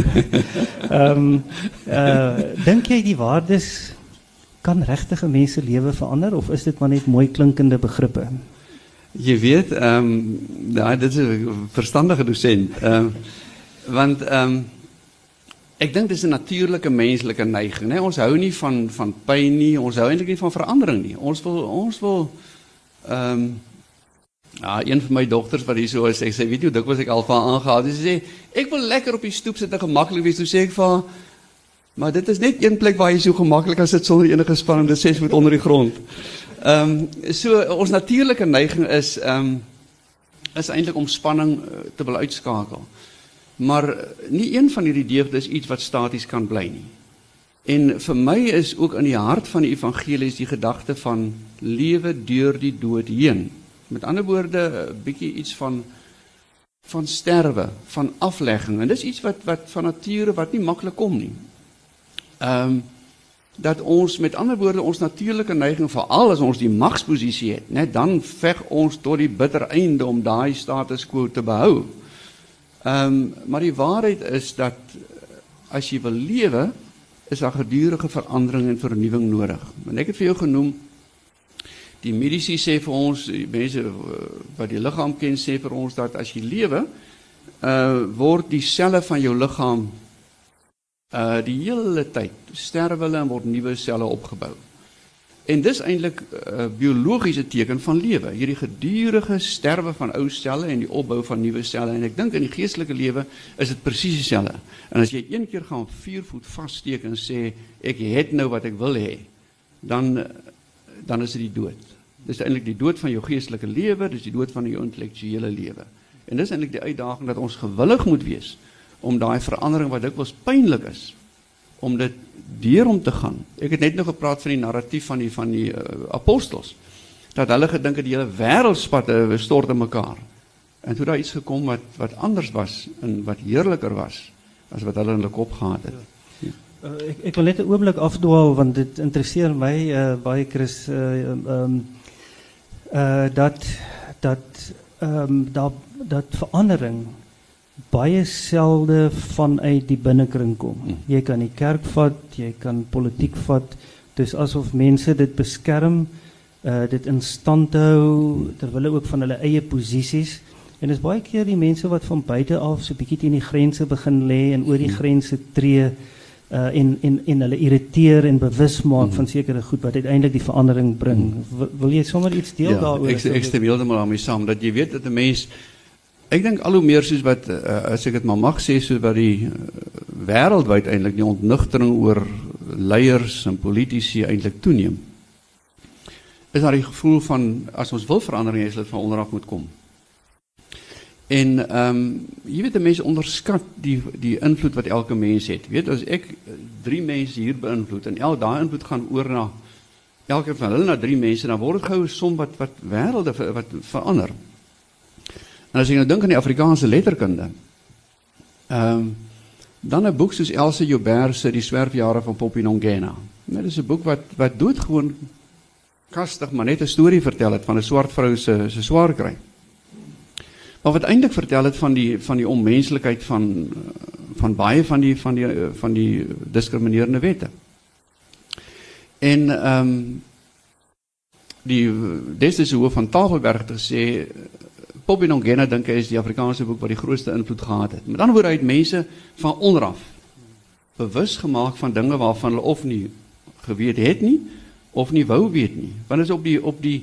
Ehm um, uh dink jy die waardes kan regtig 'n mens se lewe verander of is dit maar net mooi klinkende begrippe? Jy weet, ehm um, daai dit is 'n verstandige dosent. Ehm um, want ehm um, Ek dink dis 'n natuurlike menslike neiging, né? Ons hou nie van van pyn nie, ons hou eintlik nie van verandering nie. Ons wil ons wil ehm um, ja, een van my dogters wat hier so is, ek sê, weet jy, dikwels ek al van aangehaal. Sy sê, ek wil lekker op die stoep sit en gemaklik wees. Toe sê ek vir haar, maar dit is net een plek waar jy so gemaklik kan sit sonder enige spanning, dit 6 voet onder die grond. Ehm um, so ons natuurlike neiging is ehm um, is eintlik om spanning uh, te wil uitskakel. Maar nie een van hierdie deugde is iets wat staties kan bly nie. En vir my is ook in die hart van die evangelie is die gedagte van lewe deur die dood heen. Met ander woorde 'n bietjie iets van van sterwe, van aflegging en dis iets wat wat van nature wat nie maklik kom nie. Ehm um, dat ons met ander woorde ons natuurlike neiging veral as ons die magsposisie het, net dan veg ons tot die bitter einde om daai status quo te behou. Ehm um, maar die waarheid is dat as jy wil lewe, is daar gedurende verandering en vernuwing nodig. En ek het vir jou genoem die mediese sê vir ons, die mense eh, wat die liggaam ken sê vir ons dat as jy lewe, uh word die selle van jou liggaam uh die hele tyd sterwe hulle en word nuwe selle opgebou. En dis eintlik 'n uh, biologiese teken van lewe, hierdie gedurende sterwe van ou selle en die opbou van nuwe selle en ek dink in die geestelike lewe is dit presies dieselfde. En as jy een keer gaan 4 voet vassteek en sê ek het nou wat ek wil hê, dan dan is dit die dood. Dis eintlik die dood van jou geestelike lewe, dis die dood van jou intellektuele lewe. En dis eintlik die uitdaging dat ons gewillig moet wees om daai verandering wat dikwels pynlik is om dit deur om te gaan. Ek het net nou gepraat van die narratief van die van die uh, apostels dat hulle gedink het die hele wêreld spat uh, stort in mekaar. En toe daar iets gekom wat wat anders was en wat heerliker was as wat hulle in hulle kop gehad het. Uh, wil net 'n oomblik afdwaal want dit interesseer my uh, baie Chris uh dat dat ehm dat dat verandering baie selde vanuit die binnekring kom. Hmm. Jy kan die kerk vat, jy kan politiek vat. Dis asof mense dit beskerm, uh dit in stand hou terwyl hulle ook van hulle eie posisies en dis baie keer die mense wat van buite af so bietjie teen die grense begin lê en oor die hmm. grense tree uh en en en hulle irriteer en bewus maak mm. van sekere goed wat uiteindelik die verandering bring. Wil, wil jy sommer iets deel ja, daaroor? Ek ek stem heeltemal daarmee saam dat jy weet dat 'n mens ek dink al hoe meer soos wat uh, as ek dit maar mag sê so wat die uh, wêreldwyd eintlik die ontnugtering oor leiers en politici eintlik toeneem. Is daar die gevoel van as ons wil verandering sal dit van onderaf moet kom. En ehm um, jy weet 'n mens onderskat die die invloed wat elke mens het. Weet as ek drie mense hier beïnvloed en al daai invloed gaan oor na elke van hulle na drie mense, dan word dit gou som wat wat wêrelde wat verander. En as jy nou dink aan die Afrikaanse letterkunde. Ehm um, dan 'n boek soos Elsa Joubert se Die swerfjare van Popinongena. Dit is 'n boek wat wat doodgewoon kastig maar net 'n storie vertel het van 'n swart vrou se se swaar kry. Maar wat eintlik vertel het van die van die onmenslikheid van van baie van die van die van die diskriminerende wette. En ehm um, die destydse hoof van Tafelberg het gesê Bobby Nongena dink hy is die Afrikaanse boek wat die grootste invloed gehad het. Met ander woorde uit mense van onderaf bewus gemaak van dinge waarvan hulle of nie geweet het nie of nie wou weet nie. Want dit is op die op die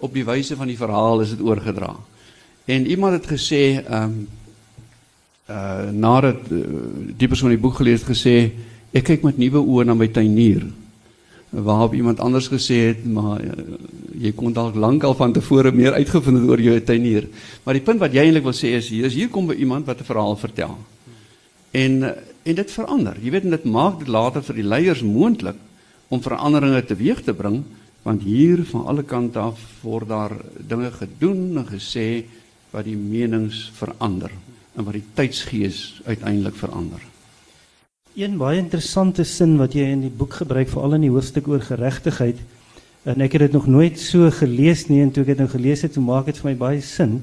op die wyse van die verhaal is dit oorgedra. En iemand het gesê ehm um, uh nadat uh, die persoon die boek gelees het gesê ek kyk met nuwe oë na my tuinier. Waarop iemand anders gesê het maar uh, jy kon dalk lankal van tevore meer uitgevind het oor jou tuinier. Maar die punt wat jy eintlik wil sê is hier is hier kom by iemand wat 'n verhaal vertel. En uh, en dit verander. Jy weet en dit maak dit later vir die leiers moontlik om veranderinge teweeg te bring want hier van alle kante af word daar dinge gedoen en gesê wat die menings verander en wat die tydsgees uiteindelik verander. Een baie interessante sin wat jy in die boek gebruik veral in die hoofstuk oor geregtigheid en ek het dit nog nooit so gelees nie en toe ek dit nou gelees het, toe maak dit vir my baie sin.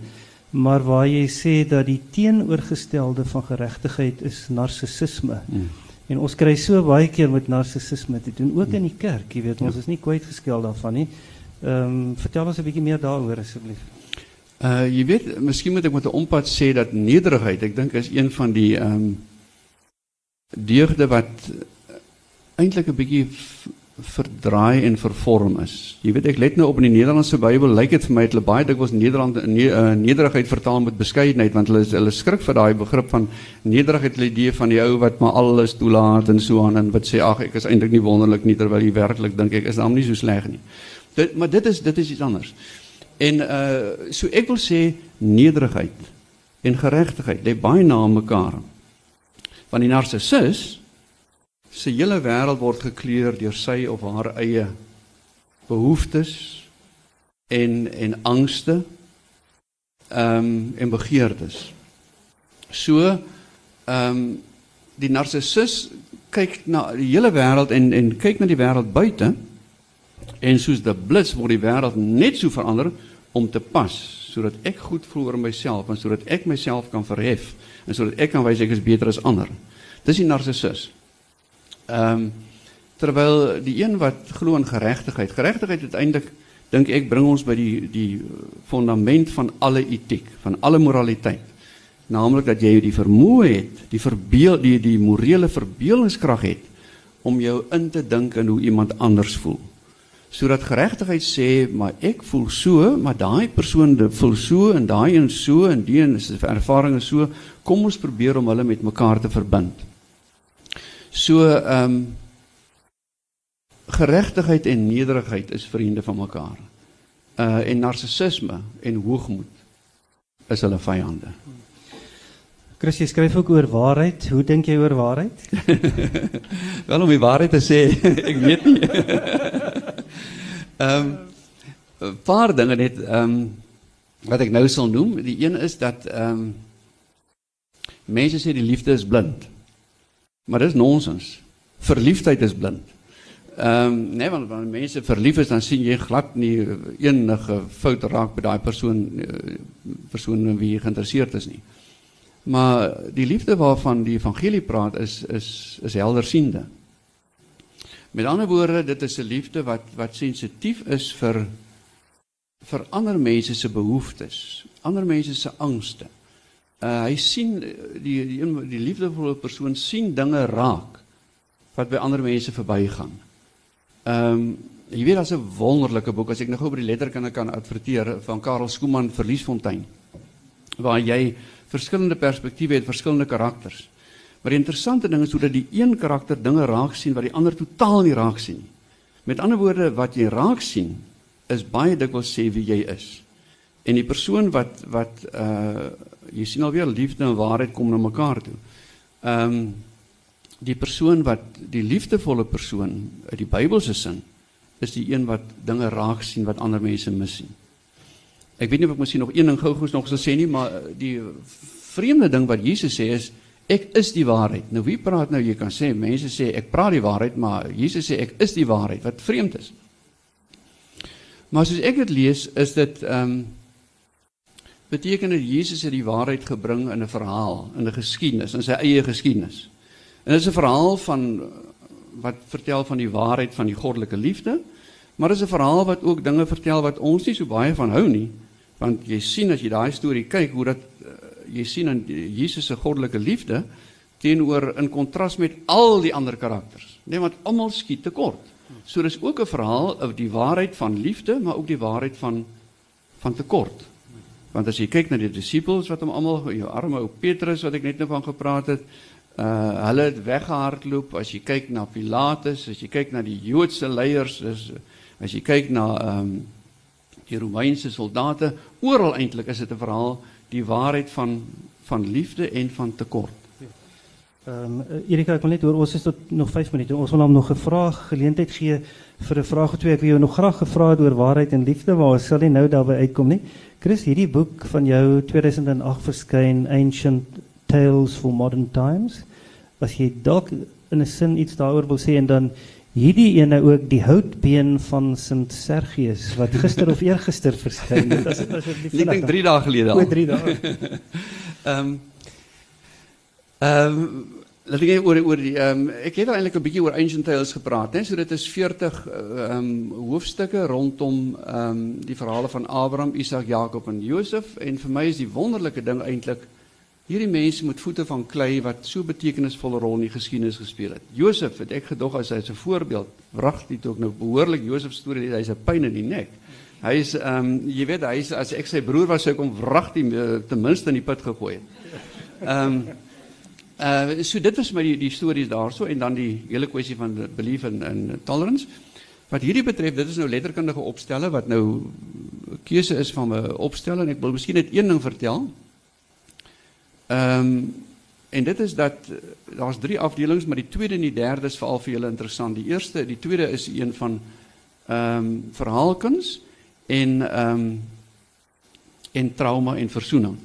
Maar waar jy sê dat die teenoorgestelde van geregtigheid is narcissisme. Hmm. En ons kry so baie keer met narcissisme te doen ook in die kerk, jy weet, ons is nie kwyt geskeld daarvan nie. Ehm um, vertel ons 'n bietjie meer daaroor asseblief. Uh jy weet, miskien moet ek met 'n ompad sê dat nederigheid, ek dink is een van die ehm um, deugde wat eintlik 'n bietjie verdraai en vervorm is. Jy weet ek let nou op in die Nederlandse Bybel, lyk dit vir my het hulle baie dikwels Nederland ne, uh, nederigheid vertaal met beskeidenheid want hulle hulle skrik vir daai begrip van nederigheid, die idee van die ou wat maar alles toelaat en so aan en wat sê ag ek is eintlik nie wonderlik nie terwyl jy werklik dink ek is dan nie so sleg nie. Dit maar dit is dit is iets anders. En uh so ek wil sê nederigheid en geregtigheid lê baie na mekaar. Want die narcissus se hele wêreld word gekleur deur sy of haar eie behoeftes en en angste ehm um, en begeertes. So ehm um, die narcissus kyk na die hele wêreld en en kyk na die wêreld buite en soos die blits word die wêreld net so verander om te pas sodat ek goed voel oor myself en sodat ek myself kan verhef en sodat ek kan wys ek is beter as ander. Dis die narcissus. Ehm um, terwyl die een wat glo in geregtigheid, geregtigheid uiteindelik dink ek bring ons by die die fundament van alle etiek, van alle moraliteit. Naamlik dat jy die vermoë het, die verbeel die die morele verbeelingskrag het om jou in te dink in hoe iemand anders voel. Sodat geregtigheid sê, maar ek voel so, maar daai persoon voel so en daai een so en die een se ervaring is so, kom ons probeer om hulle met mekaar te verbind. So ehm um, geregtigheid en nederigheid is vriende van mekaar. Uh en narcissisme en hoogmoed is hulle vyande. Chris, jy skryf ook oor waarheid. Hoe dink jy oor waarheid? (laughs) Wel om die waarheid te sê, (laughs) ek weet nie. Ehm um, 'n paar dinge net ehm um, wat ek nou sal noem. Die een is dat ehm um, mense sê die liefde is blind. Maar dis nonsens. Verliefdheid is blind. Ehm um, nee, want wanneer mense verlief is dan sien jy glad nie enige fout raak by daai persoon eh, persoon in wie jy geïnteresseerd is nie. Maar die liefde waarvan die evangelie praat is is is heldersiende. Met ander woorde, dit is 'n liefde wat wat sensitief is vir vir ander mense se behoeftes, ander mense se angste. Uh hy sien die die, die liefdevolle persoon sien dinge raak wat by ander mense verbygaan. Ehm um, jy weet daar's 'n wonderlike boek as ek nou gou by die letterkunde kan adverteer van Karel Skooman Verliesfontein waar jy verskillende perspektiewe het, verskillende karakters. Maar die interessante ding is hoe dat die een karakter dinge raak sien wat die ander totaal nie raak sien nie. Met ander woorde wat jy raak sien is baie dikwels sê wie jy is. En die persoon wat wat uh jy sien alweer liefde en waarheid kom na mekaar toe. Ehm um, die persoon wat die liefdevolle persoon uit die Bybelse sin is die een wat dinge raak sien wat ander mense mis sien. Ek weet nie of ek miskien nog een ding gou-gou nog sou sê nie, maar uh, die vreemde ding wat Jesus sê is ek is die waarheid. Nou wie praat nou? Jy kan sê mense sê ek praat die waarheid, maar Jesus sê ek is die waarheid. Wat vreemd is. Maar soos ek dit lees, is dit ehm um, beteken dat Jesus het die waarheid gebring in 'n verhaal, in 'n geskiedenis, in sy eie geskiedenis. En dit is 'n verhaal van wat vertel van die waarheid van die goddelike liefde, maar dit is 'n verhaal wat ook dinge vertel wat ons nie so baie van hou nie, want jy sien as jy daai storie kyk hoe dat jy sien in Jesus se goddelike liefde teenoor in kontras met al die ander karakters. Nee, want almal skiet tekort. So dis ook 'n verhaal oor die waarheid van liefde, maar ook die waarheid van van tekort. Want as jy kyk na die disippels wat hom almal jou arme ou Petrus wat ek net nou van gepraat het, uh hulle het weggehardloop. As jy kyk na Pilatus, as jy kyk na die Joodse leiers, dis as jy kyk na ehm um, die Romeinse soldate, oral eintlik is dit 'n verhaal die waarheid van van liefde en van tekort. Um, Erika, ek wil net hoor ons is tot nog 5 minute. Ons wil nog 'n vraag geleentheid gee vir 'n vraag of twee. Ek wil nog graag gevra het oor waarheid en liefde, maar ons sal nie nou daarby uitkom nie. Chris, hierdie boek van jou 2008 verskyn, Ancient Tales for Modern Times. Was jy dalk in 'n sin iets daaroor wil sê dan hierdie ene ook die houtbeen van Sint Sergius wat gister of eergister verskyn het (laughs) as asseblief ek dink 3 dae gelede al. O 3 dae. (laughs) Ehm ehm laat ek oor oor die ehm um, ek het eintlik 'n bietjie oor Ancient Tales gepraat hè so dit is 40 ehm um, hoofstukke rondom ehm um, die verhale van Abraham, Isak, Jakob en Josef en vir my is die wonderlike ding eintlik Hierdie mense met voete van klei wat so betekenisvolle rol in die geskiedenis gespeel het. Josef het ek gedog as hy 'n voorbeeld, wragtig ook nou behoorlik Josef storie, hy's 'n pyn in die nek. Hy is ehm um, jy weet hy is as ek broer was sou ek hom wragtig uh, ten minste in die put gegooi het. Ehm uh so dit was my die, die stories daarso en dan die hele kwessie van belief in in tolerance. Wat hierdie betref, dit is nou letterkundige opstelle wat nou keuse is van 'n opstel en ek wil miskien net een ding vertel. Ehm um, en dit is dat eh, daar's drie afdelings, maar die tweede en die derde is veral vir julle interessant. Die eerste, die tweede is een van ehm um, verhaalkuns en ehm um, en trauma en versoening.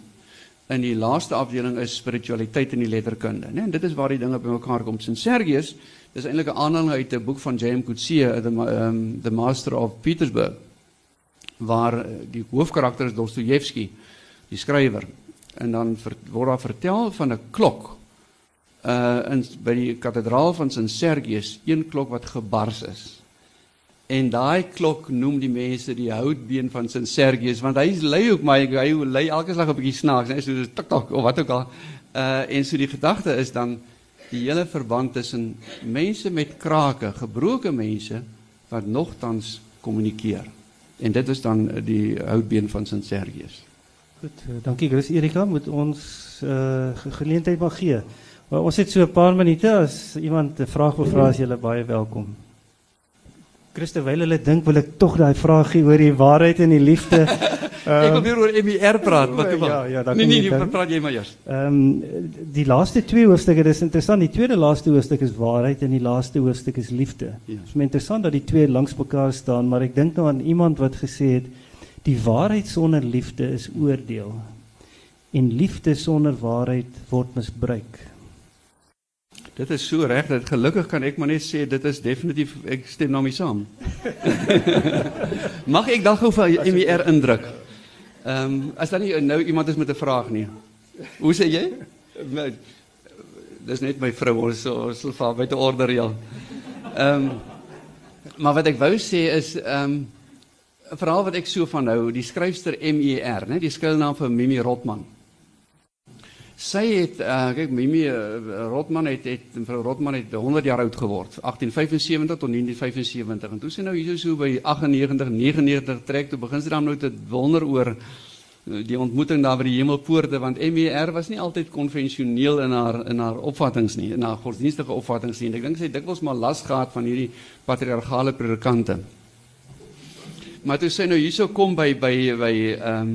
In die laaste afdeling is spiritualiteit en die letterkunde, né? Nee, en dit is waar die dinge bymekaar kom. Sint Sergius, dis eintlik 'n aanhaling uit 'n boek van J.M. Coetzee, the um, the Master of Petersburg waar uh, die hoofkarakter is Dostojewski, die skrywer. En dan word daar vertel van 'n klok uh in by die kathedraal van Sint Sergius, een klok wat gebars is. En daai klok noem die mense die houtbeen van Sint Sergius want hy lei ook maar hy lei elke slag 'n bietjie snaaks, net so tik tik of wat ook al. Uh en so die gedagte is dan die hele verband tussen mense met krake, gebroke mense wat nogtans kommunikeer. En dit is dan die houtbeen van Sint Sergius. Goed, uh, dankie Chris Erika, moet ons uh geleentheid mag gee. Maar ons het so 'n paar minute as iemand 'n vraag wil vra, as jy baie welkom. Christus, terwyl hulle dink wil ek tog daai vraag gee oor die waarheid en die liefde. Um, (laughs) ek wil weer oor MER praat, wat ja, ja, nee nee, nee, praat jy maar eers. Ehm um, die laaste twee hoofstukke, dis interessant. Die tweede laaste hoofstuk is waarheid en die laaste hoofstuk is liefde. Dit ja. is interessant dat die twee langs mekaar staan, maar ek dink nou aan iemand wat gesê het die waarheid sonder liefde is oordeel. En liefde sonder waarheid word misbruik. Dit is so reg dat gelukkig kan ek maar net sê dit is definitief ek stem daarmee saam. (laughs) Mag ek dan gou vir MER indruk? Ehm um, as dan nie nou iemand is met 'n vraag nie. Hoe sê jy? Dis net my vrou ons ons sal vir buite order ja. Ehm um, maar wat ek wou sê is ehm um, 'n verhaal wat ek so van hou, die skryfster MER, né, die skuilnaam vir Mimi Rotman. Sy het uh, kyk Mimi uh, Rotman het het mevrou Rotman het 100 jaar oud geword, 1875 tot 1975. En toe sy nou hier so by 98, 99 trek toe begin sy dan nou te wonder oor uh, die ontmoeting daar by die hemelpoorte want MER was nie altyd konvensioneel in haar in haar opvattinge nie, in haar godsdienstige opvattinge nie. Ek dink sy het dikwels maar las gehad van hierdie patriargale predikante. Maar toe sy nou hierso kom by by by ehm um,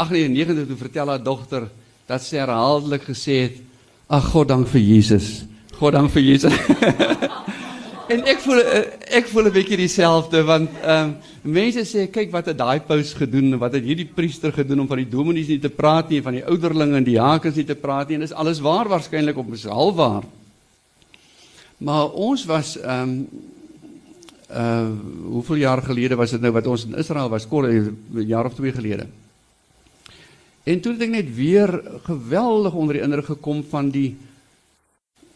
98 toe vertel haar dogter dat sy herhaaldelik gesê het: "Ag God, dank vir Jesus. God, dank vir Jesus." (laughs) en ek voel eh, ek voel 'n bietjie dieselfde want ehm um, mense sê kyk wat het daai paus gedoen wat het hierdie priester gedoen om van die dominees nie te praat nie van die ouderlinge en die jakens nie te praat nie en dis alles waar waarskynlik op is halfwaar. Maar ons was ehm um, uh hoeveel jaar gelede was dit nou wat ons in Israel was, 'n jaar of twee gelede. En toe het ek net weer geweldig onder die indruk gekom van die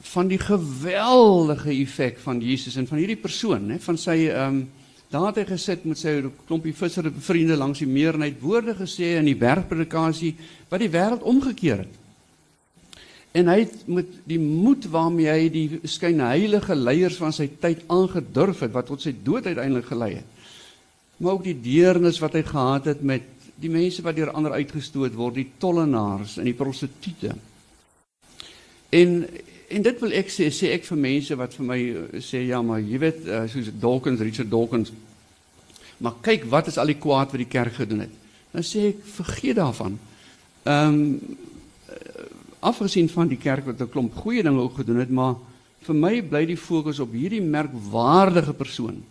van die geweldige effek van Jesus en van hierdie persoon, hè, van sy ehm um, daar het hy gesit met sy klompie visser vriende langs die meer en hy het woorde gesê in die bergpredikasie wat die wêreld omgekeer het. En hy het met die moed waarmee hy die skynheilige leiers van sy tyd aangedurf het wat tot sy dood uiteindelik gelei het. Maar ook die deernis wat hy gehad het met die mense wat deur ander uitgestoot word, die tollenaars en die prostituie. En en dit wil ek sê, sê ek vir mense wat vir my eh, sê ja, maar jy weet, uh, soos Dawkins, Richard Dawkins. Maar kyk wat is al die kwaad wat die kerk gedoen het. Dan sê ek vergeet daarvan. Ehm um, afgesien van die kerk wat 'n klomp goeie dinge ook gedoen het, maar vir my bly die fokus op hierdie merkwaardige persoon.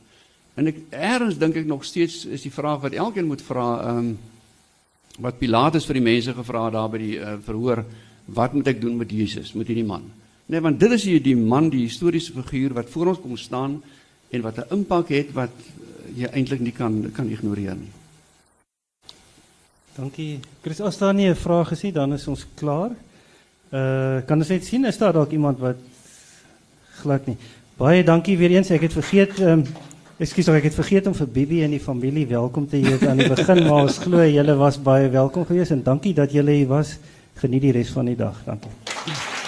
En ek eers dink ek nog steeds is die vraag wat elkeen moet vra, ehm um, wat Pilatus vir die mense gevra het daar by die uh, verhoor, wat moet ek doen met Jesus, met hierdie man? Nee, want dit is hier die man, die historiese figuur wat voor ons kom staan en wat 'n impak het wat eh, jy eintlik nie kan kan ignoreer nie. Dankie. Chris, as daar nie 'n vraag is nie, dan is ons klaar. Uh kan ons net sien is daar dalk iemand wat glad nie. Baie dankie weer eens. Ek het vergeet ehm um, Ekskuus, ek het vergeet om vir Bibi en die familie welkom te heet aan die begin, maar ons glo julle was baie welkom geweest en dankie dat julle hier was. Geniet die res van die dag. Dankie.